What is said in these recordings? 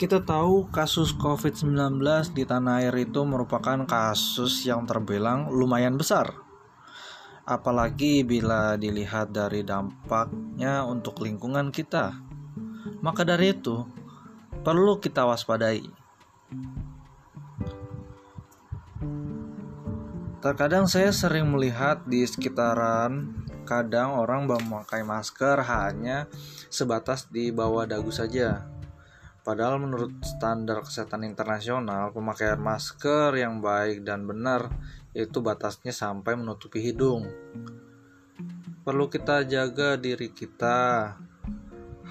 Kita tahu kasus COVID-19 di tanah air itu merupakan kasus yang terbilang lumayan besar. Apalagi bila dilihat dari dampaknya untuk lingkungan kita. Maka dari itu, perlu kita waspadai. Terkadang saya sering melihat di sekitaran kadang orang memakai masker hanya sebatas di bawah dagu saja Padahal menurut standar kesehatan internasional, pemakaian masker yang baik dan benar itu batasnya sampai menutupi hidung. Perlu kita jaga diri kita.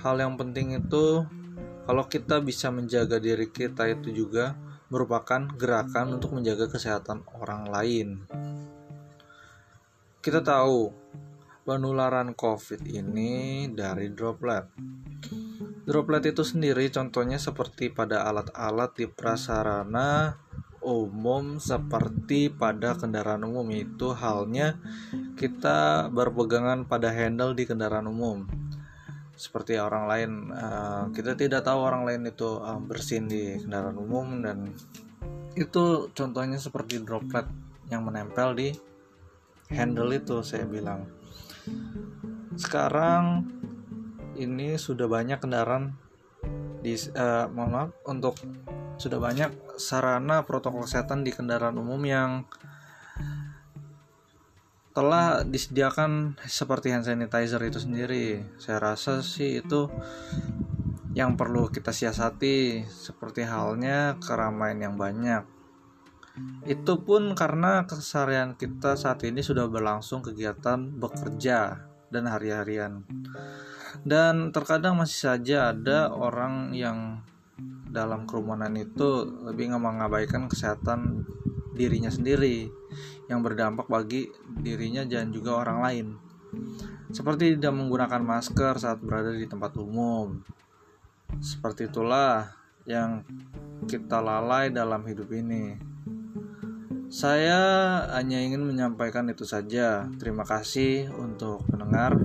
Hal yang penting itu kalau kita bisa menjaga diri kita itu juga merupakan gerakan untuk menjaga kesehatan orang lain. Kita tahu penularan COVID ini dari droplet. Droplet itu sendiri contohnya seperti pada alat-alat di prasarana umum seperti pada kendaraan umum itu halnya kita berpegangan pada handle di kendaraan umum seperti orang lain uh, kita tidak tahu orang lain itu uh, bersin di kendaraan umum dan itu contohnya seperti droplet yang menempel di handle itu saya bilang sekarang ini sudah banyak kendaraan di uh, mohon maaf untuk sudah banyak sarana protokol kesehatan di kendaraan umum yang telah disediakan seperti hand sanitizer itu sendiri. Saya rasa sih itu yang perlu kita siasati seperti halnya keramaian yang banyak. Itu pun karena keseharian kita saat ini sudah berlangsung kegiatan bekerja dan hari-harian. Dan terkadang masih saja ada orang yang dalam kerumunan itu lebih mengabaikan kesehatan dirinya sendiri yang berdampak bagi dirinya dan juga orang lain. Seperti tidak menggunakan masker saat berada di tempat umum. Seperti itulah yang kita lalai dalam hidup ini saya hanya ingin menyampaikan itu saja. Terima kasih untuk pendengar